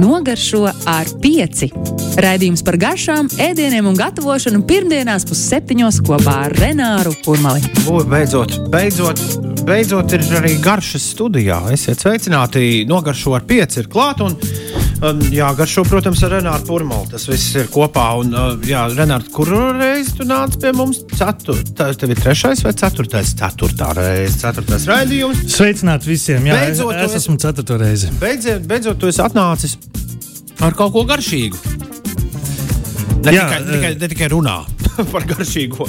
Nogaršo ar pieci. Raidījums par garšām, ēdieniem un gatavošanu pirmdienās pusseptiņos kopā ar Renāru Kurmali. O, beidzot, beidzot, beidzot ir arī garšas studijā. Esiet sveicināti, nogaršo ar pieci ir klāt. Un, jā, garšo, protams, ar Renāru Kurmalu. Tas viss ir kopā. Un, uh, jā, Renārs, kur reizi tu nāc pie mums? Ceturtais, tev ir trešais vai ceturtais? Ceturtā reize, ceturtais raidījums. Sveicināti visiem! Jā, beidzot, es, es esmu ceturto reizi. Beidziet, beidzot, tu esi atnācis ar kaut ko garšīgu. Ne, Jā, tikai, tikai, ne tikai runā par garšīgo.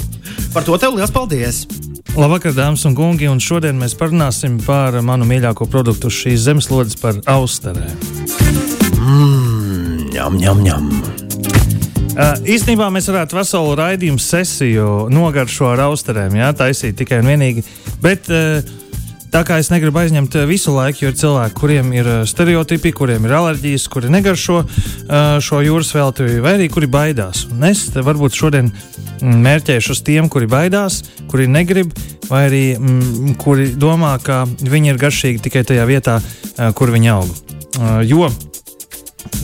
Par to tev liels paldies! Labvakar, dāmas un kungi, un šodien mēs parunāsim par manu mīļāko produktu šīs zemeslodes, par austerēm. Ņem, ņem, ņem. Uh, īstenībā mēs varētu veselu raidījumu sesiju nogaršot ar austerēm, jā, taisīt tikai un vienīgi. Bet uh, Tā kā es negribu aizņemt eh, visu laiku, jo ir cilvēki, kuriem ir eh, stereotipi, kuriem ir alerģijas, kuri negaršo eh, šo jūras velti, vai arī kuri baidās. Un es varbūt šodien mm, mērķēšu uz tiem, kuri baidās, kuri negrib, vai arī mm, kuri domā, ka viņi ir garšīgi tikai tajā vietā, kur viņi aug. Jo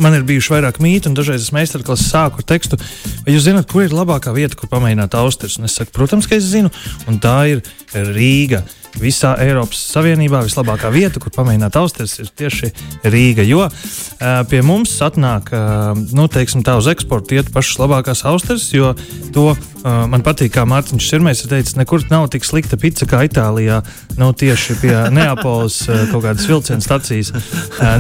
man ir bijuši vairāk mītu, un dažreiz es meistarklases sāku ar tekstu, vai jūs zināt, kur ir labākā vieta, kur pamēģināt austrus? Un es saku, protams, ka es zinu, un tā ir Rīga visā Eiropas Savienībā vislabākā vieta, kur pamēģināt austies, ir tieši Rīga. Jo pie mums atnāk, nu, teiksim, tā uz eksportu iet pašas labākās austres, jo to man patīk, kā Mārtiņš Širmais ir teicis, nekur nav tik slikta pica kā Itālijā, nu, tieši pie Neapolis kaut kādas vilcienu stacijas.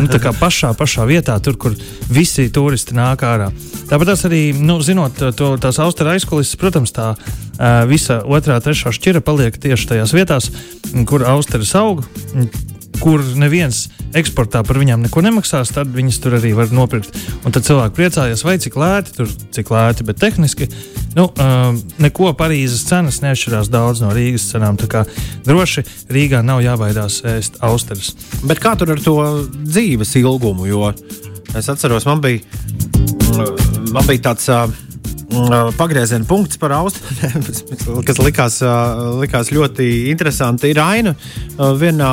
Nu, tā kā pašā, pašā vietā, tur, kur visi turisti nāk ārā. Tāpat arī, nu, zinot to, tās austra aizkulisēs, protams, tā visa otrā, trešā šķira paliek tieši tajās vietās, kur austeres aug, kur neviens eksportā par viņiem neko nemaksās, tad viņas tur arī var nopirkt. Un tad cilvēki priecājas, vai cik lēti, tur, cik lēti, bet tehniski nu, uh, neko Parīzes cenas neatšķirās daudz no Rīgas cenām. Tā kā droši Rīgā nav jābaidās ēst austeres. Bet kā tur ar to dzīves ilgumu? Jo es atceros, man bija, man bija tāds. Uh, Mm, pagrieziena punkts par Austriju, kas likās, likās ļoti interesanti. Ir aina vienā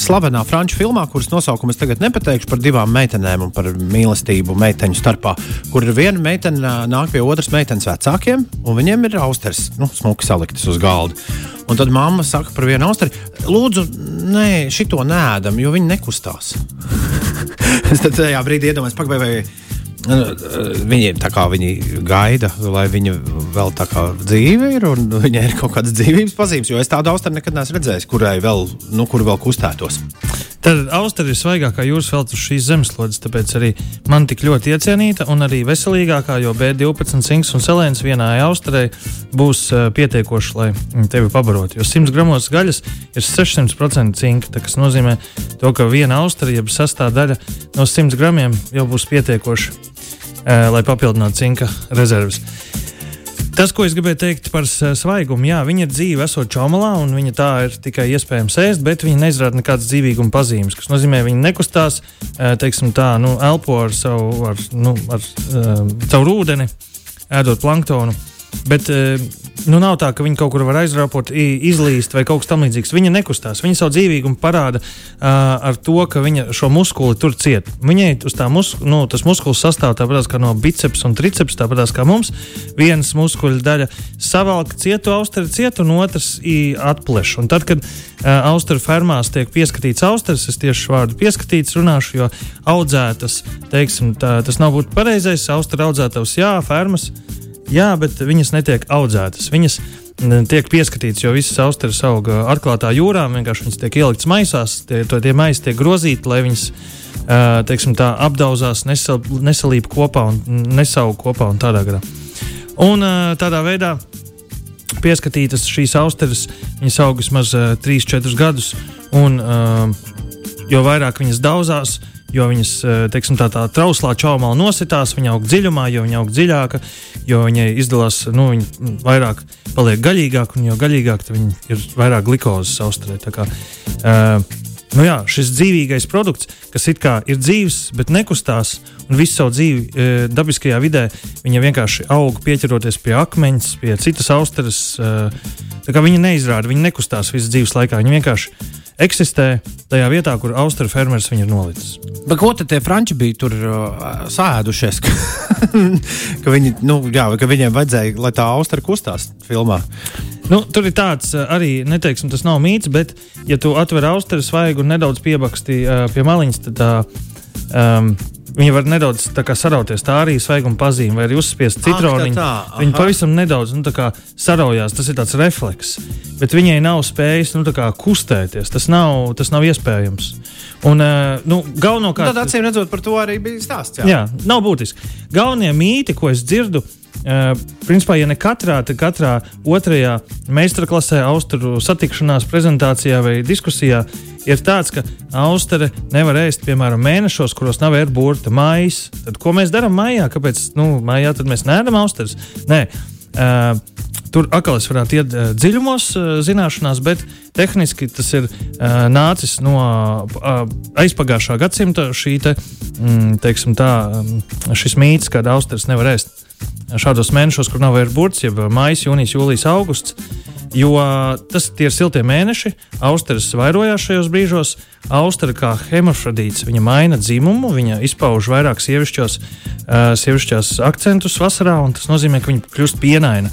slavenā franču filmā, kuras nosaukumu es tagad nepateikšu par divām meitenēm un par mīlestību meiteņu starpā, kur viena meitene nāk pie otras meitenes vecākiem, un viņiem ir austers, nu, smuki saliktas uz galda. Un tad mamma saka par vienu austeri, lūdzu, nē, šito nēdam, jo viņi nekustās. es tad tajā brīdī iedomājos, pagaidām, vai Nu, viņi tā kā viņi gaida, lai viņa vēl tā kā dzīve ir, un viņai ir kaut kādas dzīvības pazīmes. Jo es tādu austeru nekad neesmu redzējis, kurai vēl, nu, kur vēl kustētos. Tad austeris ir svaigākā jūras veltes uz šīs zemeslodes, tāpēc arī man tik ļoti iecienīta un arī veselīgākā, jo B12 cinks un selēns vienai austerei būs uh, pietiekoši, lai tevi pabarotu. Jo 100 gramos gaļas ir 600% cinka, tas nozīmē, to, ka viena austera, jeb sastāvdaļa no 100 gramiem jau būs pietiekoši lai papildinātu cinka rezerves. Tas, ko es gribēju teikt par svaigumu, jā, viņa dzīve, esot čaumalā, un viņa tā ir tikai iespējams ēst, bet viņa neizrāda nekādas dzīvīguma pazīmes. Tas nozīmē, ka viņa nekustās, teiksim, tā, nu, elpo ar savu, ar, nu, ar, caur ūdeni, ēdot planktonu. Bet nu, nav tā, ka viņi kaut kur var aizrāpot, izlīst vai kaut kas tamlīdzīgs. Viņa nekustās. Viņa savu dzīvīgumu parāda uh, ar to, ka viņa šo muskuli tur ciet. Viņai uz tā mus, nu, tas muskulis sastāv tāpat kā no biceps un triceps, tāpat kā mums. Vienas muskuļu daļa savalk cietu austeri, cietu un otrs atpleš. Un tad, kad uh, austeru fermās tiek pieskatīts austeris, es tieši vārdu pieskatīts runāšu, jo audzētas, teiksim, tā, tas nav būtu pareizais, austeru audzētavs, jā, fermas Jā, bet viņas netiek audzētas. Viņas tiek pieskatītas, jo visas austeres aug atklātā jūrā. Vienkārši viņas tiek ieliktas maisās, tie, tie maisi tiek grozīti, lai viņas teiksim, tā, apdauzās, nesal, nesalīp kopā un nesaug kopā un tādā garā. Un tādā veidā pieskatītas šīs austeres, viņas aug vismaz 3-4 gadus, un jo vairāk viņas daudzās, jo viņas eh, teiksim, tā, tā trauslā čaumā nositās, viņa aug dziļumā, jo viņa aug dziļāka, jo viņai izdalās, nu, viņa vairāk paliek gaļīgāka, un jo gaļīgāk viņa ir vairāk glukozes austrē. Kā, uh, nu jā, šis dzīvīgais produkts, kas it kā ir dzīves, bet nekustās, un visu savu dzīvi e, dabiskajā vidē, viņa vienkārši aug, pieķeroties pie akmeņa, pie citas austeres. E, viņa neizrāda, viņa nekustās visas dzīves laikā. Viņa vienkārši eksistē tajā vietā, kur austeru fermeris viņu ir nolicis. Bet ko tad tie franči bija tur uh, sēdušies? ka, viņi, nu, jā, ka viņiem vajadzēja, lai tā austera kustās filmā. Nu, tur ir tāds uh, arī, neteiksim, tas nav mīts, bet, ja tu atver austeru svaigu un nedaudz piebaksti uh, pie maliņas, tad tā. Um, Viņa var nedaudz sarauties. Tā arī ir svaiguma pazīme, vai arī uzspiest citroniņu. Viņa pavisam nedaudz nu, saraujās. Tas ir tāds refleks. Bet viņai nav spējas nu, kustēties. Tas nav, tas nav iespējams. Un, uh, nu, galvenokārt, tad acīm redzot, par to arī bija stāsts. Jā, jā nav būtiski. Galvenie mīti, ko es dzirdu, ir Uh, principā, ja ne katrā, tad katrā otrajā meistarklasē, austrumu satikšanās, prezentācijā vai diskusijā ir tāds, ka austere nevar ēst, piemēram, mēnešos, kuros nav ērburta maisa. Tad, ko mēs darām maijā? Kāpēc nu, maijā mēs neēdam austeres? Nē. Uh, tur atkal es varētu iet uh, dziļumos, uh, zināšanās, bet tehniski tas ir uh, nācis no uh, aizpagājušā gadsimta šī te, mm, teiksim, tā, um, šis mīts, kad austeres nevar ēst šādos mēnešos, kur nav vairs burts, jeb maija, jūnijas, jūlijas, augusts. Jo tas ir siltie mēneši, austeres vairojās šajos brīžos. Austere kā hemofradīts, viņa maina dzimumu, viņa izpauž vairāk sievišķos, uh, sievišķos akcentus vasarā, un tas nozīmē, ka viņa kļūst pienaina.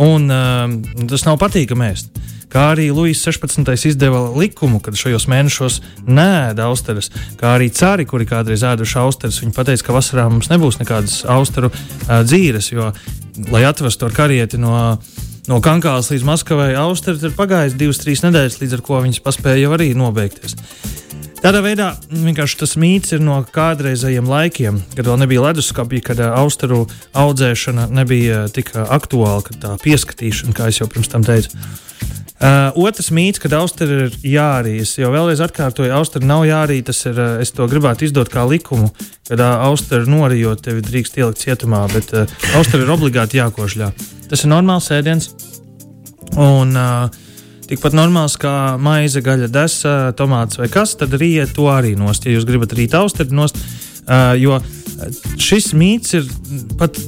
Un uh, tas nav patīkami ēst kā arī Luis 16. izdeva likumu, kad šajos mēnešos nēda austeres, kā arī cari, kuri kādreiz ēduši austeres. Viņi teica, ka vasarā mums nebūs nekādas austeru uh, dzīves, jo, lai atvestu ar karieti no no Kankālas līdz Maskavai Austrija ir pagājis divas, trīs nedēļas, līdz ar to viņas paspēja arī nobeigties. Tādā veidā vienkārši tas mīts ir no kādreizējiem laikiem, kad vēl nebija leduskapja, kad austeru audzēšana nebija tik aktuāla, kad tā pieskatīšana, kā jau pirms tam teicu. Uh, otrs mīts, ka austeri ir jārīs. Jau vēlreiz atkārtoju, austeri nav jārī. Tas ir, es to gribētu izdot kā likumu, kad uh, austeri norijot tevi drīkst ielikt cietumā, bet uh, austeri ir obligāti jākošļā. Tas ir normāls ēdiens. Un, uh, Tikpat normāls kā maize, gaļa, desa, tomāts vai kas, tad rījiet to arī nost. Ja jūs gribat rīt austeri nost, uh, jo šis mīts ir pat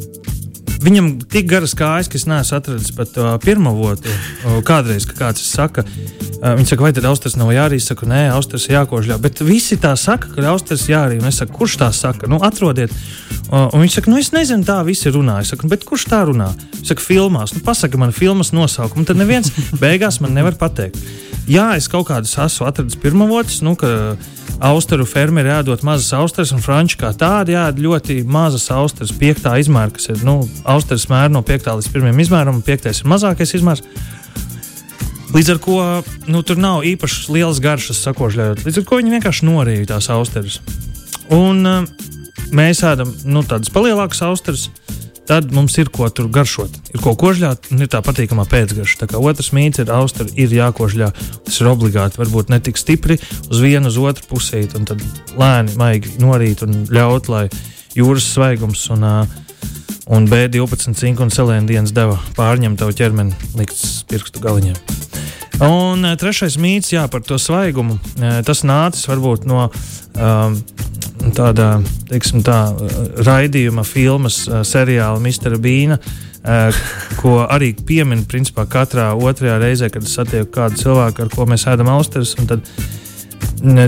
Viņam tik garas kājas, ka es neesmu atradzis pat uh, pirmo votu. Uh, kādreiz, kad kāds saka, uh, viņi saka, vai tad austras nav jārīja? Es saku, nē, austras jākožļā. Bet visi tā saka, ka austras jārīja. Un es saku, kurš tā saka? Nu, atrodiet. Uh, un viņš saka, nu, es nezinu, tā visi runā. Es saku, bet kurš tā runā? Viņš saka, filmās. Nu, pasaka man filmas nosaukumu. Tad neviens beigās man nevar pateikt. Jā, es kaut kādus esmu atradzis pirmavotus, nu, ka austeru fermeri ēdot mazas austeres, un franči kā tādi ēd ļoti mazas austeres, piektā izmēra, kas ir nu, austeres mēra no piektā līdz pirmajam izmēram, un piektais ir mazākais izmērs. Līdz ar to nu, tur nav īpaši liels garšas sakožļojot. Līdz ar to viņi vienkārši norīja tās austeres. Un uh, mēs ēdam nu, tādas palielākas austeres. Tad mums ir ko tur garšot. Ir ko kožļāt, un ir tā patīkamā pēcgarša. Tā kā otrs mīts ir austra, ir jākožļā. Tas ir obligāti, varbūt ne tik stipri uz vienu, uz otru pusīti, un tad lēni, maigi norīt un ļaut, lai jūras svaigums un, un B12 cinku un selēna dienas deva pārņemt tavu ķermeni līdz pirkstu galiņiem. Un trešais mīts jā, par to svaigumu. Tas nācis varbūt no um, tāda teiksim, tā, raidījuma, filmas, seriāla Mr. Beana. ko arī piemin principā katrā otrajā reizē, kad satieku kādu cilvēku, ar ko mēs ēdam austeres. Tad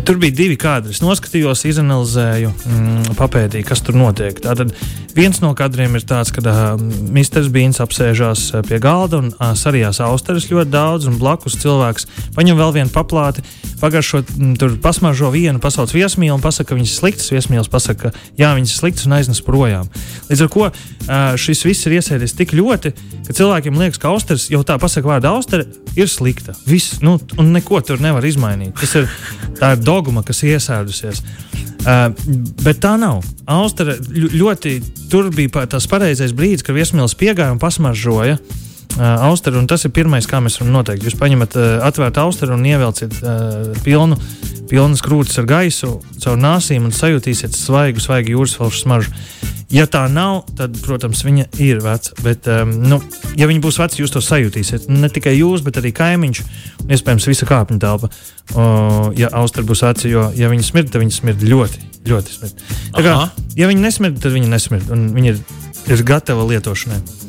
Tur bija divi kadri. Es noskatījos, izanalizēju, mm, papētīju, kas tur notiek. Tātad viens no kadriem ir tāds, ka uh, Mr. Beans apsēžās pie galda un uh, sarijās austeres ļoti daudz, un blakus cilvēks paņem vēl vienu paplāti, pagaršo, m, tur pasmažo vienu, pasauc viesmīlu un pasaka, ka viņas ir sliktas. Viesmīls pasaka, ka jā, viņas ir sliktas un aiznes projām. Līdz ar to uh, šis viss ir iesēdies tik ļoti, ka cilvēkiem liekas, ka austeres jau tā pasaka vārdu austere ir slikta. Viss, nu, un neko tur nevar izmainīt. Tas ir Tā ir dogma, kas iesēdusies. Uh, bet tā nav. Austra ļoti tur bija tas pareizais brīdis, kad viesmīlis piegāja un pasmaržoja. Uh, austeru, tas ir pirmais, kā mēs varam noteikt. Jūs paņemat uh, atvērtu austeru un ievelciet uh, pilnu, pilnas krūtis ar gaisu caur nāsīm un sajutīsiet svaigu, svaigu jūras felšu smaržu. Ja tā nav, tad, protams, viņa ir veca. Bet, um, nu, ja viņa būs veca, jūs to sajutīsiet. Ne tikai jūs, bet arī kaimiņš un iespējams visa kāpņu telpa. O, ja austra būs veca, jo, ja viņa smird, tad viņa smird ļoti, ļoti smird. Tā kā, ja viņa nesmird, tad viņa nesmird un viņa ir, ir gatava lietošanai.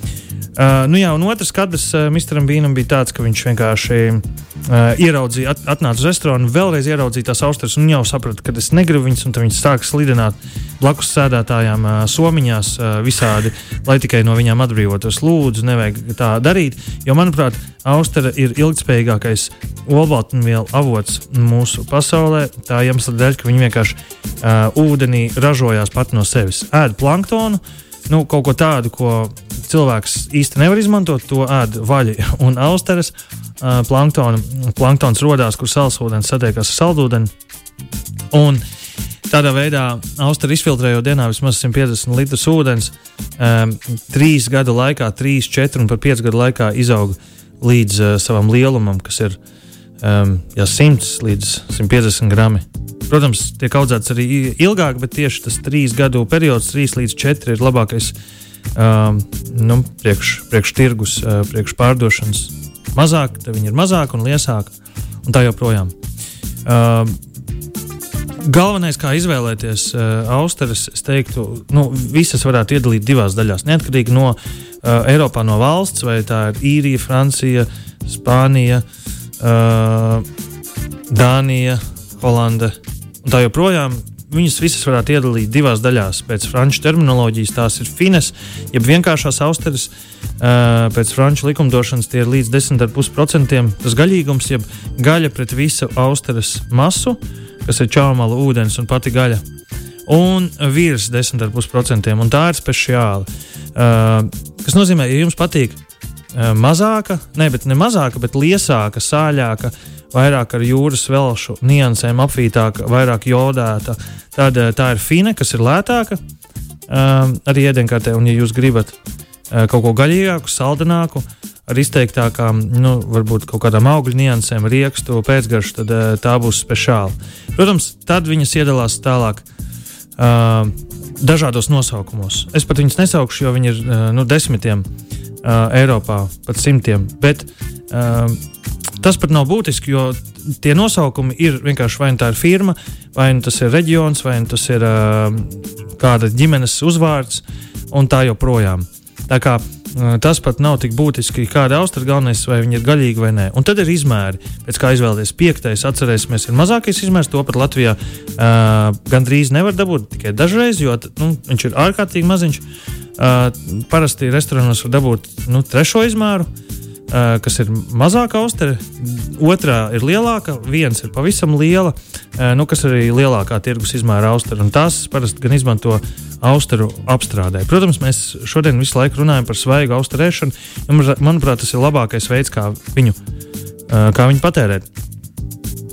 Uh, nu jā, un otrs kadrs uh, Misteram Bīnam bija tāds, ka viņš vienkārši uh, ieraudzīja, at, atnāca uz restorānu, vēlreiz ieraudzīja tās austeres un jau saprata, ka es negribu viņas, un viņš sāka slidināt blakus sēdētājām uh, somiņās uh, visādi, lai tikai no viņām atbrīvotos. Lūdzu, nevajag tā darīt, jo, manuprāt, austera ir ilgspējīgākais olbaltumvielu avots mūsu pasaulē. Tā iemesla dēļ, ka viņi vienkārši uh, ūdenī ražojās pat no sevis. Ēd planktonu, nu, kaut ko tādu, ko cilvēks īsti nevar izmantot, to ēd vaļi un austeres. Uh, planktona, planktons radās, kur sālsūdens satiekas ar saldūdeni. Un tādā veidā austera izfiltrējot dienā vismaz 150 litrus ūdens, um, trīs gadu laikā, trīs, četri un pat pieci gadu laikā izaug līdz uh, savam lielumam, kas ir um, jā, 100 līdz 150 grami. Protams, tiek audzēts arī ilgāk, bet tieši tas trīs gadu periods, 3 līdz 4, ir labākais um, nu, priekš, priekš tirgus, uh, priekš pārdošanas. Mazāk, tad viņi ir mazāk un liesāk, un tā joprojām. Uh, Galvenais, kā izvēlēties uh, austeres, es teiktu, nu, visas varētu iedalīt divās daļās. Neatkarīgi no uh, Eiropā, no valsts, vai tā ir īrija, Francija, Spānija, uh, Dānija, Holanda un tā joprojām viņas visas varētu iedalīt divās daļās. Pēc franču terminoloģijas tās ir fines, jeb vienkāršās austeres. Pēc franču likumdošanas tie ir līdz 10,5%. Tas gaļīgums, jeb gaļa pret visu austeres masu, kas ir čaumala, ūdens un pati gaļa. Un virs 10,5%. Un tā ir speciāla. Tas nozīmē, ja jums patīk mazāka, ne, ne mazāka, bet liesāka, sāļāka vairāk ar jūras velšu niansēm apvītāka, vairāk jodēta. Tad eh, tā ir fina, kas ir lētāka um, arī ēdienkartē. Un, ja jūs gribat uh, kaut ko gaļīgāku, saldināku, ar izteiktākām, nu, varbūt kaut kādām augļu niansēm, riekstu, pēcgaršu, tad tā būs speciāla. Protams, tad viņas iedalās tālāk. Uh, dažādos nosaukumos. Es pat viņus nesaukšu, jo viņi ir uh, nu, desmitiem uh, Eiropā, pat simtiem. Bet uh, Tas pat nav būtiski, jo tie nosaukumi ir vienkārši vai nu tā ir firma, vai nu tas ir reģions, vai nu tas ir uh, kāda ģimenes uzvārds, un tā joprojām. Tā kā tas pat nav tik būtiski, kāda austra galvenais, vai viņi ir gaļīgi vai nē. Un tad ir izmēri, pēc kā izvēlēties. Piektais, atcerēsimies, ir mazākais izmērs. To pat Latvijā uh, gandrīz nevar dabūt tikai dažreiz, jo nu, viņš ir ārkārtīgi maziņš. Uh, parasti restorānos var dabūt nu, trešo izmēru. Uh, kas ir mazāka austere, otrā ir lielāka, viens ir pavisam liela, uh, nu, kas ir arī lielākā tirgus izmēra austere. Tās parasti gan izmanto austeru apstrādē. Protams, mēs šodien visu laiku runājam par svaigu austerēšanu. Manuprāt, tas ir labākais veids, kā viņu, uh, kā viņu patērēt.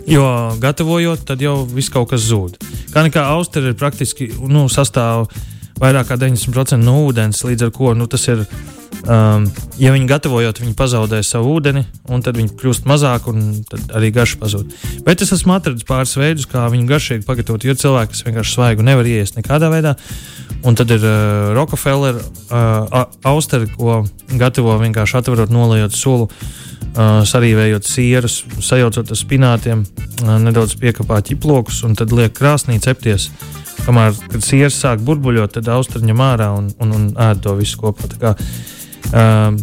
Jo gatavojot, tad jau viss kaut kas zūd. Kā nekā austerē ir praktiski nu, sastāv vairāk kā 90% no ūdens, līdz ar to nu, tas ir Um, ja viņi gatavojot, viņi pazaudē savu ūdeni, un tad viņi kļūst mazāk, un arī garša pazūd. Bet es esmu atradis pāris veidus, kā viņu garšīgi pagatavot. Ir cilvēki, kas vienkārši svaigu nevar iest nekādā veidā. Un tad ir uh, Rockefeller uh, austeri, ko gatavo vienkārši atverot, nolējot sulu, uh, sarīvējot sierus, sajaucot ar spinātiem, uh, nedaudz piekāpāt ķiplokus un tad liek krāsnī cepties. Kamēr sieras sāk burbuļot, tad austeri ņem ārā un, un, un ēd to visu kopā. Uh,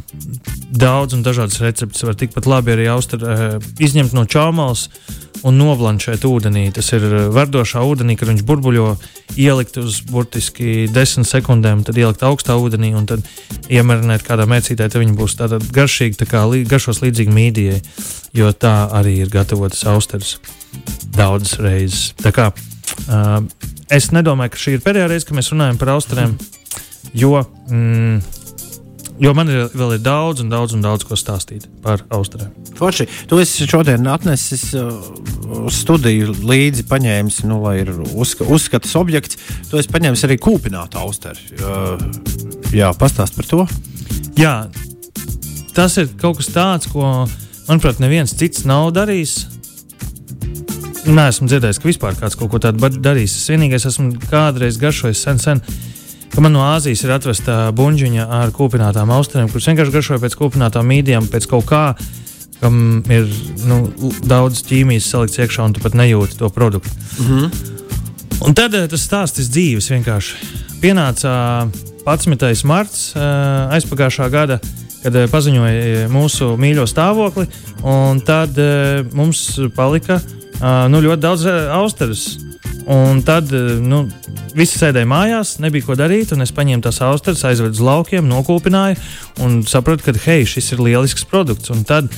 daudz un dažādas receptes var tikpat labi arī austri, uh, izņemt no čāmals un noblanšēt ūdenī. Tas ir verdošā ūdenī, kad viņš burbuļo, ielikt uz burtiski 10 sekundēm, tad ielikt augstā ūdenī un tad iemarināt kādā mērcītē. Tad viņi būs tādi garšīgi, tā kā garšos līdzīgi mīdijai, jo tā arī ir gatavotas austeres daudzas reizes. Tā kā, uh, es nedomāju, ka šī ir pēdējā reize, kad mēs runājam par austerēm, jo mm, Jo man ir vēl ir daudz, un daudz, un daudz ko stāstīt par Austriju. Forši, tu esi šodien atnesis uh, studiju līdzi, paņēmis, nu, lai ir uzska, uzskatas objekts. Tu esi paņēmis arī kūpinātu austeru. Uh, jā, pastāst par to. Jā, tas ir kaut kas tāds, ko, manuprāt, neviens cits nav darījis. Nē, esmu dzirdējis, ka vispār kāds kaut ko tādu darījis. Es vienīgais esmu kādreiz garšojis sen, sen ka man no Āzijas ir atvesta buļbuļsāņa ar kūpinātām austrēm, kuras vienkārši garšoja pēc kūpinātām mīdijām, pēc kaut kā, kam ir nu, daudz ķīmijas salikts iekšā, un tu pat nejūti to produktu. Mm -hmm. Un tad eh, tas stāstis dzīves vienkārši pienāca 11. marts eh, aizpagājušā gada. kad uh, paziņoja mūsu mīļo stāvokli, un tad mums palika nu, ļoti daudz austeres. Un tad uh, nu, visi sēdēja mājās, nebija ko darīt, es paņēmu tās austeres, aizvedu uz laukiem, nokūpināju un sapratu, ka hei, šis ir lielisks produkts. Un tad,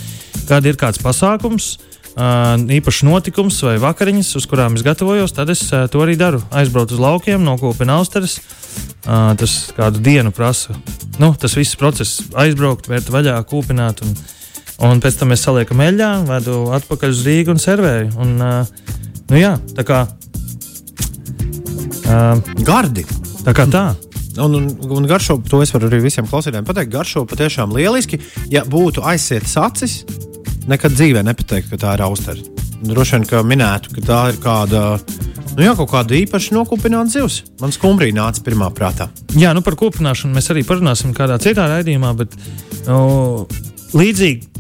kad ir kāds pasākums, īpašs notikums vai vakariņas, uz kurām es gatavojos, tad es to arī daru. Aizbraucu uz laukiem, nokopinu austeres. Tas kādu dienu prasa. Nu, tas viss process aizbraukt, vērt vaļā, kūpināt. Un, un pēc tam es salieku meļā, vedu atpakaļ uz Rīgu un servēju. Un, nu, jā, tā kā. Gardi. Tā kā tā. Un, un, un garšo, to es varu arī visiem klausītājiem pateikt. Garšo patiešām lieliski. Ja būtu aizsietas acis, nekad dzīvē nepateikt, ka tā ir austera. Droši vien, ka minētu, ka tā ir kāda, nu jā, kaut kāda īpaši nokupināta zivs. Man skumbrī nāca pirmā prātā. Jā, nu par kopināšanu mēs arī parunāsim kādā citā raidījumā, bet nu, līdzīgi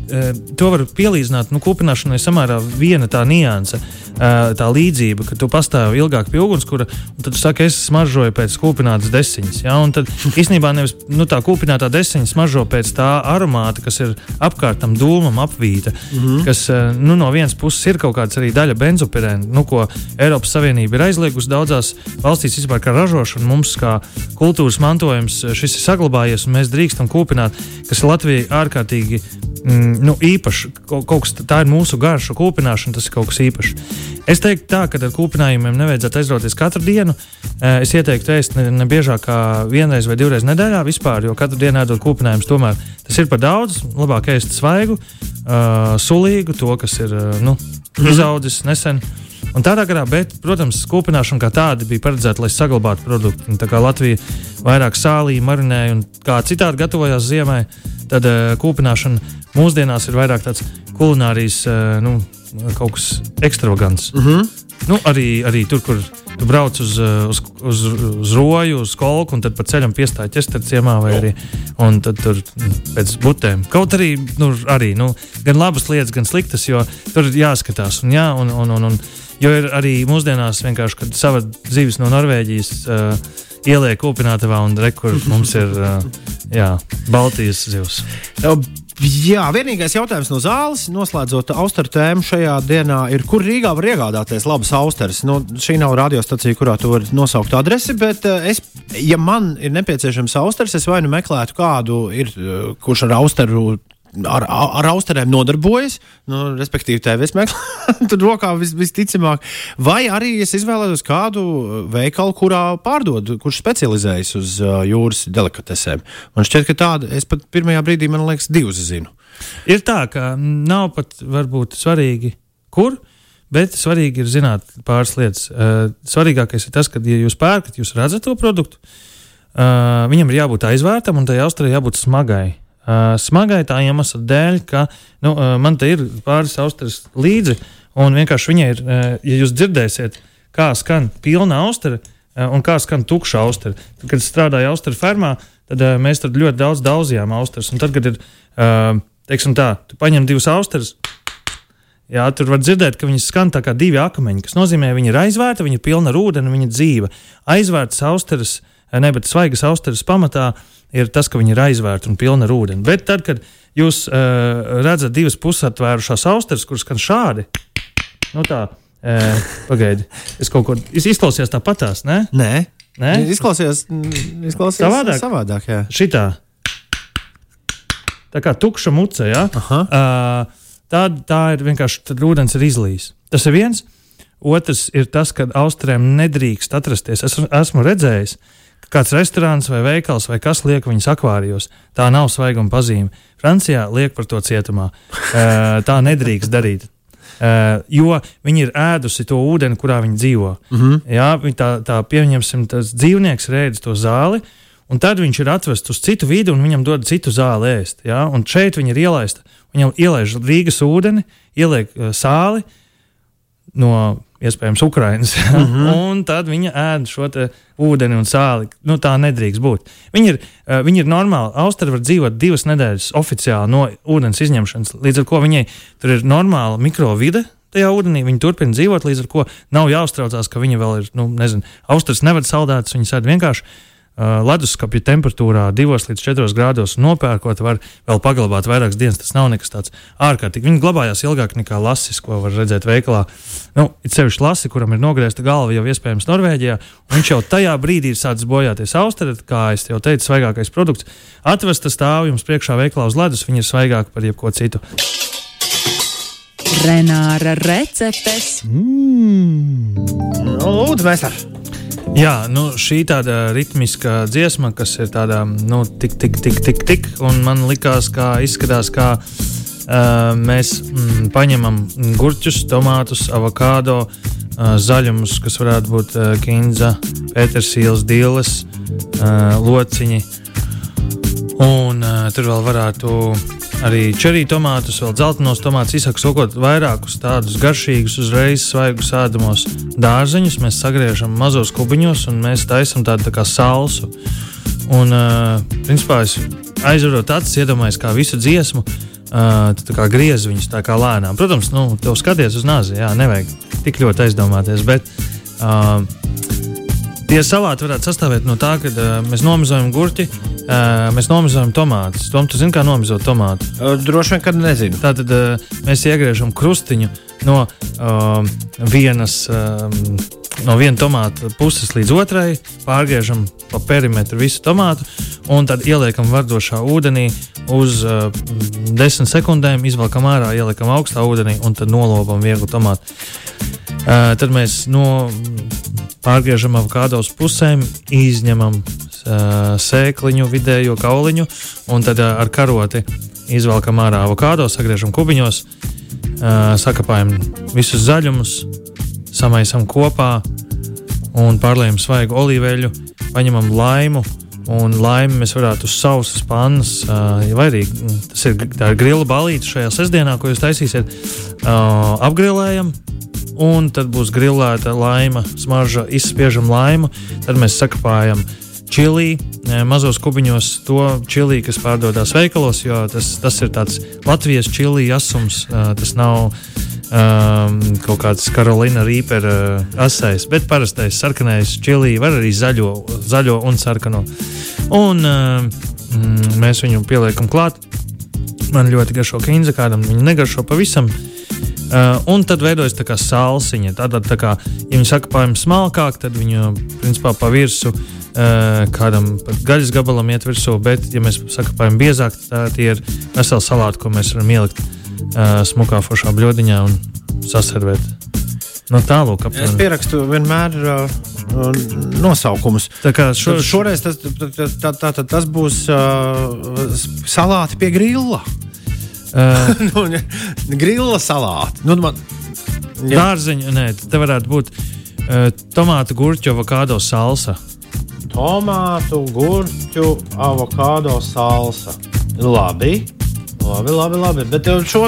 to var pielīdzināt nu, kūpināšanai samērā viena tā nianse, eh, tā līdzība, ka tu pastāvi ilgāk pie ugunskura, un tad tu saki, es smaržoju pēc kūpinātas desiņas. Ja? Un tad īstenībā nevis nu, tā kūpinātā desiņa smaržo pēc tā aromāta, kas ir apkārtam dūmam apvīta, mm -hmm. kas eh, nu, no vienas puses ir kaut kāds arī daļa benzopirēna, nu, ko Eiropas Savienība ir aizliegusi daudzās valstīs vispār kā ražošana. Mums kā kultūras mantojums šis ir saglabājies, un mēs drīkstam kūpināt, kas Latvijai ārkārtīgi mm, nu, īpašs. Kaut, kaut kas, tā ir mūsu garša kūpināšana, tas ir kaut kas īpašs. Es teiktu, tā, ka ar kūpinājumiem nevajadzētu aizrauties katru dienu. Eh, es ieteiktu ēst ne, ne biežāk kā vienreiz vai divreiz nedēļā vispār, jo katru dienu ēdot kūpinājumus tomēr tas ir par daudz. Labāk ēst svaigu, uh, sulīgu, to, kas ir uh, nu, mhm. izaudzis nesen. Un tādā garā, bet, protams, kūpināšana kā tāda bija paredzēta, lai saglabātu produktu. Un tā kā Latvija vairāk sālīja, marinēja un kā citādi gatavojās ziemai, tad uh, kūpināšana mūsdienās ir vairāk tāds kulinārijas, uh, nu, kaut kas ekstravagants. Mm -hmm. nu, arī, arī tur, kur tu brauc uz, uz, uz, uz roju, uz kolku, un tad pa ceļam piestāj ķester ciemā vai arī tur pēc butēm. Kaut arī, nu, arī nu, gan labas lietas, gan sliktas, jo tur ir jāskatās. Un, jā, un, un, un, un, jo ir arī mūsdienās vienkārši, kad sava dzīves no Norvēģijas. Uh, ieliek upinātavā un rekur mums ir jā, Baltijas zivs. Jā, vienīgais jautājums no zāles, noslēdzot austeru tēmu šajā dienā, ir, kur Rīgā var iegādāties labas austeres. Nu, šī nav radiostacija, kurā tu vari nosaukt adresi, bet es, ja man ir nepieciešams austeres, es vai nu meklētu kādu, ir, kurš ar austeru ar, ar austerēm nodarbojas, nu, respektīvi, tevis meklē, tad rokā vis, visticamāk. Vai arī es izvēlējos kādu veikalu, kurā pārdod, kurš specializējas uz uh, jūras delikatesēm. Man šķiet, ka tāda es pat pirmajā brīdī, man liekas, divas zinu. Ir tā, ka nav pat varbūt svarīgi, kur. Bet svarīgi ir zināt pāris lietas. Uh, svarīgākais ir tas, ka, ja jūs pērkat, jūs redzat to produktu, uh, viņam ir jābūt aizvērtam un tai austerai jābūt smagai. Uh, smagai tā iemesla dēļ, ka nu, uh, man te ir pāris austeres līdzi, un vienkārši viņai ir, uh, ja jūs dzirdēsiet, kā skan pilna austere uh, un kā skan tukša austere. Tad, kad strādāju austeru fermā, tad uh, mēs tur ļoti daudz daudzījām austeres. Un tad, kad ir, uh, teiksim tā, tu paņem divas austeres. Jā, tur var dzirdēt, ka viņas skan kā divi akmeņi, kas nozīmē, ka viņi ir aizvērti, viņi ir pilni ar ūdeni, viņa dzīva. Aizvērtas austeres, ne, bet svaigas austeres pamatā uh, ir tas, ka viņi ir aizvērti un pilni ar ūdeni. Bet tad, kad jūs uh, redzat divas pusatvērušās austeres, kuras skan šādi, nu tā, uh, pagaidi, es kaut ko izklausījos tāpatās, ne? Nē. Nē? Izklausījās, izklausījās savādāk. savādāk jā. Šitā. Tā kā tukša muce, ja? uh, tā, tā ir vienkārši, tad ūdens ir izlījis. Tas ir viens. Otrs ir tas, ka austrēm nedrīkst atrasties. Es esmu redzējis, uh, Kāds restorāns vai veikals vai kas liek viņus akvārijos. Tā nav svaiguma pazīme. Francijā liek par to cietumā. Tā nedrīkst darīt. Uh, jo viņi ir ēdusi to ūdeni, kurā viņi dzīvo. Mm -hmm. Jā, tā, tā pieņemsim, tas dzīvnieks rēdz to zāli, un tad viņš ir atvests uz citu vidi, un viņam dod citu zāli ēst. Jā? Un šeit viņi ir ielaista. Viņam ielaiž Rīgas ūdeni, ieliek uh, sāli no iespējams, Ukrainas. Mm -hmm. un tad viņa ēd šo ūdeni un sāli. Nu, tā nedrīkst būt. Viņi ir, uh, viņi ir normāli. Austrija var dzīvot divas nedēļas oficiāli no ūdens izņemšanas, līdz ar to viņai tur ir normāla mikrovide. Tajā ūdenī viņi turpina dzīvot, līdz ar to nav jāuztraucās, ka viņi vēl ir, nu, nezinu, austrijas nevada saldētas, viņi sēž vienkārši leduskapja temperatūrā 2 līdz 4 grādos nopērkot, var vēl paglabāt vairākas dienas. Tas nav nekas tāds ārkārtīgi. Viņi glabājās ilgāk nekā lasis, ko var redzēt veikalā. Nu, it sevišķi lasi, kuram ir nogriezta galva jau iespējams Norvēģijā. Viņš jau tajā brīdī ir sācis bojāties austerēt, kā es jau teicu, svaigākais produkts. Atvesta stāv jums priekšā veikalā uz ledus, viņa ir svaigāka par jebko citu. Renāra receptes. Mm. Lūdzu, mēs ar. Jā, nu, šī tāda ritmiska dziesma, kas ir tāda, nu, tik, tik, tik, tik, tik, un man likās, kā izskatās, kā uh, mēs mm, paņemam gurķus, tomātus, avokado, uh, zaļumus, kas varētu būt uh, kinza, pētersīles, dīles, uh, lociņi. Un uh, tur vēl varētu arī čeriju tomātus, vēl dzeltenos tomātus, izsaka sakot, vairākus tādus garšīgus, uzreiz svaigus ēdamos dārzeņus. Mēs sagriežam mazos kubiņos un mēs taisam tādu tā kā salsu. Un, uh, principā, es aizvarot acis, iedomājos, kā visu dziesmu. Uh, kā griez viņus tā kā lēnām. Protams, nu, tev skaties uz nāzi, jā, nevajag tik ļoti aizdomāties. Bet, uh, Tie salāti varētu sastāvēt no tā, ka uh, mēs nomazojam gurķi, uh, mēs nomazojam tomātus. Tom, tu zini, kā nomazot tomātu? Uh, droši vien, kad nezinu. Tātad uh, mēs iegriežam krustiņu no uh, vienas. Um, No viena tomāta puses līdz otrai, pārgriežam pa perimetru visu tomātu, un tad ieliekam vardošā ūdenī uz uh, desmit sekundēm, izvelkam ārā, ieliekam augstā ūdenī un tad nolobam vieglu tomātu. Uh, tad mēs no, pārgriežam avokado uz pusēm, izņemam uh, sēkliņu, vidējo kauliņu, un tad uh, ar karoti izvelkam ārā avokado, sagriežam kubiņos, uh, sakapājam visus zaļumus, samaisam kopā un pārliekam svaigu olīveļu, paņemam laimu. Un laimi mēs varētu uz sausas pannas, uh, vai arī tas ir, ir grila balīti šajā sestdienā, ko jūs taisīsiet. Uh, apgrilējam, un tad būs grilēta laima, smarža, izspiežam laimu, tad mēs sakapājam čili, mazos kubiņos to čili, kas pārdodas veikalos, jo tas, tas ir tāds Latvijas čili asums, tas nav um, kaut kāds Karolīna Rīpera asais, bet parastais sarkanais čili var arī zaļo, zaļo un sarkano. Un um, mēs viņu pieliekam klāt. Man ļoti garšo kinza, kādam viņa negaršo pavisam. Uh, un tad veidojas tā kā sālsiņa. Tad, tā kā, ja viņi saka, pāri smalkāk, tad viņu principā pa virsmu kādam pat gaļas gabalam iet virsū. Bet, ja mēs sakām, biezāk, tad tie ir veseli salāti, ko mēs varam ielikt uh, smukā foršā bļodiņā un saservēt. No tālāk, apmēram. Es pierakstu vienmēr uh, nosaukumus. Tā kā šo, Tad šoreiz tas, tā, tā, tā, tā, tas būs uh, salāti pie grilla. Uh, nu, grila salāti. Nu, man. Dārziņa, nē, te varētu būt uh, tomātu, gurķu, avokado salsa. Tomātu, gurķu, avokado salsa. Labi. Labi, labi, labi. Bet šo,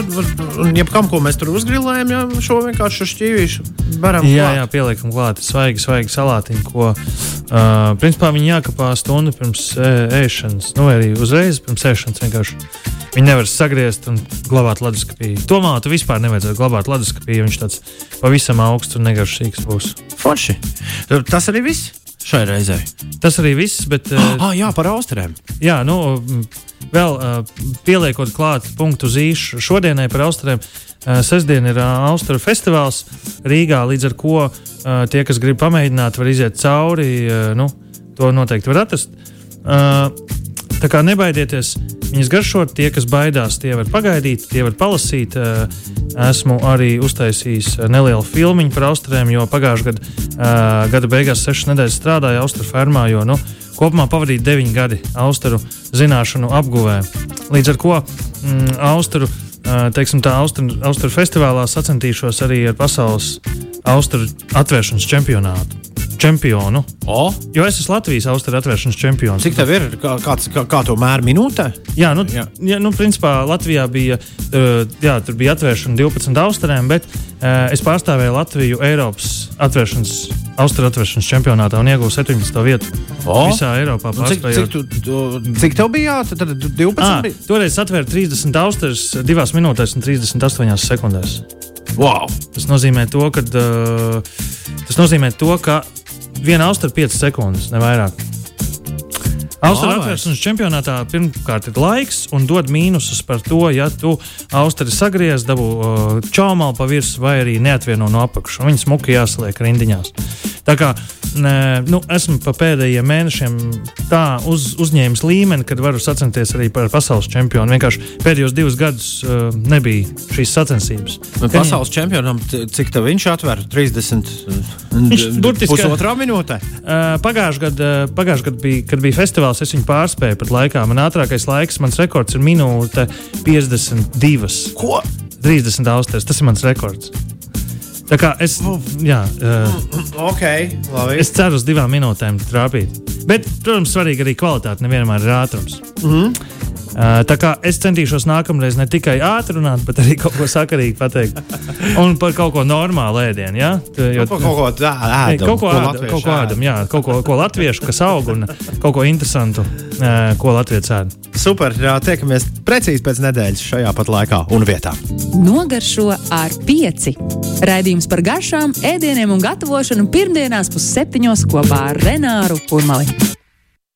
jebkam, ko mēs tur uzgrilējam, jau šo vienkārši šķīvīšu. Baram jā, klāt. jā, pieliekam klāt. Svaigi, svaigi salātiņu, ko, uh, principā, viņi jākapā stundu pirms ēšanas. Nu, vai arī uzreiz pirms ēšanas vienkārši. Viņi nevar sagriezt un glabāt leduskapī. Tomātu vispār nevajadzētu glabāt leduskapī, viņš tāds pavisam augsts un negaršīgs būs. Forši. Tas arī viss šai reizei. Tas arī viss, bet. Ah, jā, par austrēm. Jā, nu, vēl uh, pieliekot klāt punktu zīšu šodienai par austrēm. Uh, sestdien ir uh, Austrijas festivāls Rīgā, līdz ar ko uh, tie, kas grib pamēģināt, var iziet cauri. Uh, nu, to noteikti var atrast. Uh, tā kā nebaidieties, viņas garšot. Tie, kas baidās, tie var pagaidīt, tie var palasīt. Esmu arī uztaisījis nelielu filmu par austrēm, jo pagājušā gada, gada beigās, sešas nedēļas strādāju Austrijas fermā. Jo, nu, kopumā pavadīju deviņi gadi Austriju zināšanu apguvē. Līdz ar to mm, Austriju. Teiksim, tā Austrijas Austru festivālā sacensties arī ar pasaules austrumu atvēršanas čempionātu čempionu. O? Jo es esmu Latvijas austrālijas atvēršanas čempions. Cik tev ir? Kā, kāds, kā, kā to mēra minūtē? Jā, nu, jā. jā nu, principā Latvijā bija, uh, jā, bija atvēršana 12 austrēm, bet uh, es pārstāvēju Latviju Eiropas atvēršanas, austrālijas atvēršanas čempionātā un ieguvu 17. vietu. O? Visā Eiropā nu, cik, cik, tu, tu, cik tev bija? Tad, tad 12. À, bija? toreiz atvēra 30 austrālijas 2 minūtēs un 38 sekundēs. Wow. Tas nozīmē to, ka, uh, tas nozīmē to, ka viena austra 5 sekundes, ne vairāk. Austrijas atvēršanas čempionātā pirmkārt ir laiks un dod mīnusus par to, ja tu austri sagriez, dabū uh, čaumalu pa virsmu vai arī neatvieno no apakšas. Viņas smuki jāsaliek rindiņās. Tā kā ne, nu, esmu pa pēdējiem mēnešiem tā uz, uzņēmis līmeni, kad varu sacensties arī par pasaules čempionu. Vienkārši pēdējos divus gadus uh, nebija šīs sacensības. Pasaules čempionam, cik tā viņš atver? 30 viņš burtiski pusotrā minūtē. Uh, Pagājušajā gadā, pagājuš gad bija, kad bija festivāls, es viņu pārspēju pat laikā. Man ātrākais laiks, mans rekords ir minūte 52. Ko? 30 austeres, tas ir mans rekords. Tā kā es, jā, uh, okay, labi. es ceru uz divām minūtēm trāpīt. Bet, protams, svarīgi arī kvalitāte, nevienmēr ir ātrums. Mm -hmm. Uh, tā kā es centīšos nākamreiz ne tikai ātri runāt, bet arī kaut ko sakarīgi pateikt. Un par kaut ko normālu ēdienu. Ja? Jo, kaut ko tādu - kaut ko ēdam, kaut ko ēdam, jā, kaut ko, ko latviešu, kas aug un kaut ko interesantu, ko latviešu ēd. Super, tiekamies precīzi pēc nedēļas šajā pat laikā un vietā. Nogaršo ar pieci. Raidījums par garšām, ēdieniem un gatavošanu pirmdienās pusseptiņos kopā ar Renāru Kurmali.